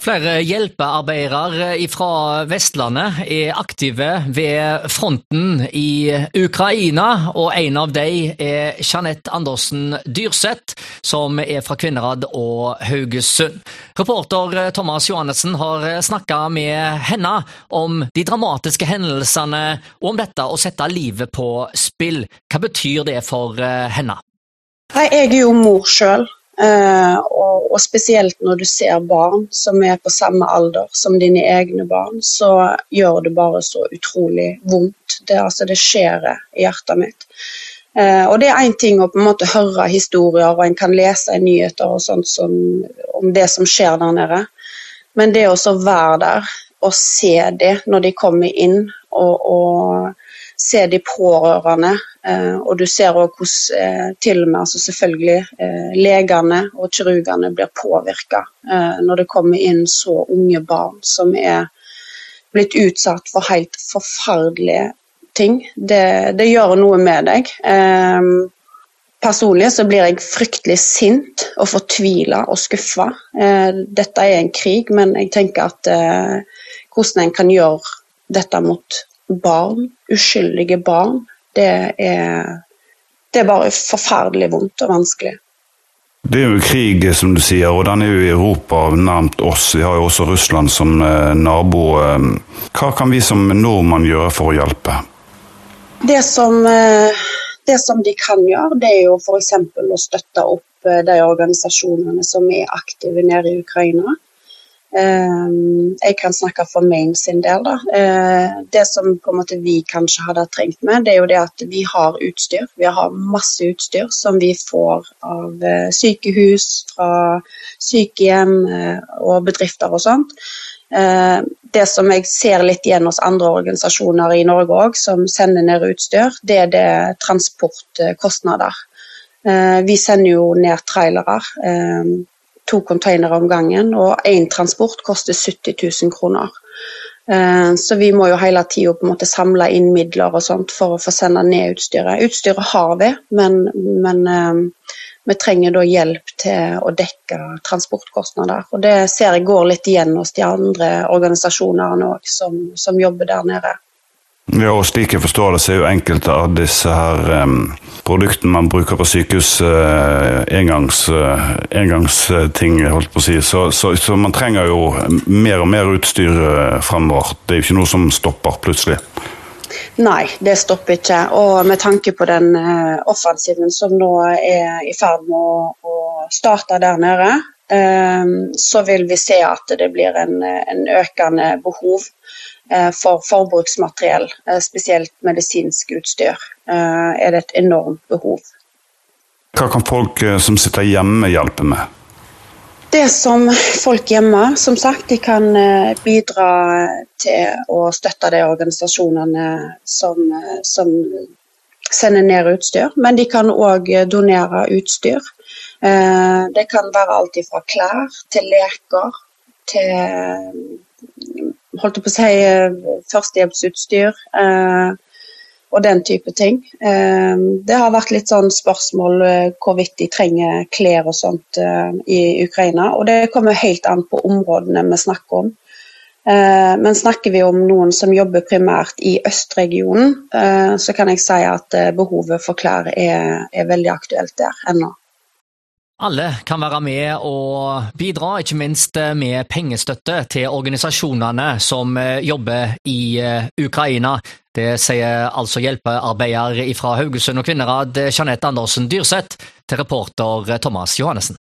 Flere hjelpearbeidere fra Vestlandet er aktive ved fronten i Ukraina, og en av dem er Jeanette Andersen Dyrseth, som er fra Kvinnherad og Haugesund. Reporter Thomas Johannessen har snakka med henne om de dramatiske hendelsene, og om dette å sette livet på spill. Hva betyr det for henne? Jeg er jo mor sjøl. Uh, og, og, spesielt når du ser barn som er på samme alder som dine egne barn, så gjør det bare så utrolig vondt. Det, altså, det skjærer i hjertet mitt. Uh, og det er én ting å på en måte høre historier, og en kan lese i nyheter og sånt som, om det som skjer der nede. Men det å være der og se det når de kommer inn, og, og se de pårørende. Eh, og du ser òg hvordan eh, til og med altså selvfølgelig eh, legene og kirurgene blir påvirka når det kommer inn så unge barn som er blitt utsatt for helt forferdelige ting. Det, det gjør noe med deg. Personlig så blir jeg fryktelig sint og fortvila og skuffa. Dette er en krig, men jeg tenker at hvordan en kan gjøre dette mot barn, uskyldige barn, det er, det er bare forferdelig vondt og vanskelig. Det er jo krig, som du sier, og den er jo i Europa nærmt oss. Vi har jo også Russland som eh, nabo. Eh, hva kan vi som nordmann gjøre for å hjelpe? Det som, eh, det som de kan gjøre, det er jo f.eks. å støtte opp de organisasjonene som er aktive nede i Ukraina. Ehm, jeg kan snakke for Maine sin del. Da. Eh, det som vi kanskje hadde trengt med, det er jo det at vi har utstyr. Vi har masse utstyr som vi får av eh, sykehus, fra sykehjem eh, og bedrifter og sånt. Det som jeg ser litt igjen hos andre organisasjoner i Norge òg, som sender ned utstyr, det er det transportkostnader. Vi sender jo ned trailere to containere om gangen, og én transport koster 70 000 kroner. Eh, så vi må jo hele tida samle inn midler og sånt for å få sende ned utstyret. Utstyret har vi, men, men eh, vi trenger da hjelp til å dekke transportkostnader. Og det ser jeg går litt igjen hos de andre organisasjonene òg som, som jobber der nede. Ja, og Slik jeg forstår det, så er jo enkelte av disse her um, produktene man bruker på sykehus, uh, engangs, uh, engangsting, holdt på å si. Så, så, så, man trenger jo mer og mer utstyr uh, fremover. Det er jo ikke noe som stopper plutselig. Nei, det stopper ikke. Og med tanke på den offensiven som nå er i ferd med å, å starte der nede, så vil vi se at det blir en, en økende behov Eh, for forbruksmateriell, eh, spesielt medisinsk utstyr, eh, er det et enormt behov. Hva kan folk som sitter hjemme hjelpe med? Det som folk hjemme, som sagt, de kan bidra til å støtte de organisasjonene som, som sender ned utstyr. Men de kan òg donere utstyr. Det kan være alt fra klær til leker til holdt jeg på å si, eh, førstehjelpsutstyr eh, og den type ting. Eh, det har vært litt sånn spørsmål hvorvidt de trenger klær og sånt i Ukraina. Og det kommer helt an på områdene vi snakker om. Men snakker vi om noen som jobber primært i østregionen, så kan jeg si at behovet for klær er, er veldig aktuelt der ennå. Alle kan være med og bidra, ikke minst med pengestøtte til organisasjonene som eh, jobber i eh, Ukraina. Det sier altså hjelpearbeider fra Haugesund og Kvinnherad, Jeanette Andersen Dyrseth, til reporter Thomas Johannessen.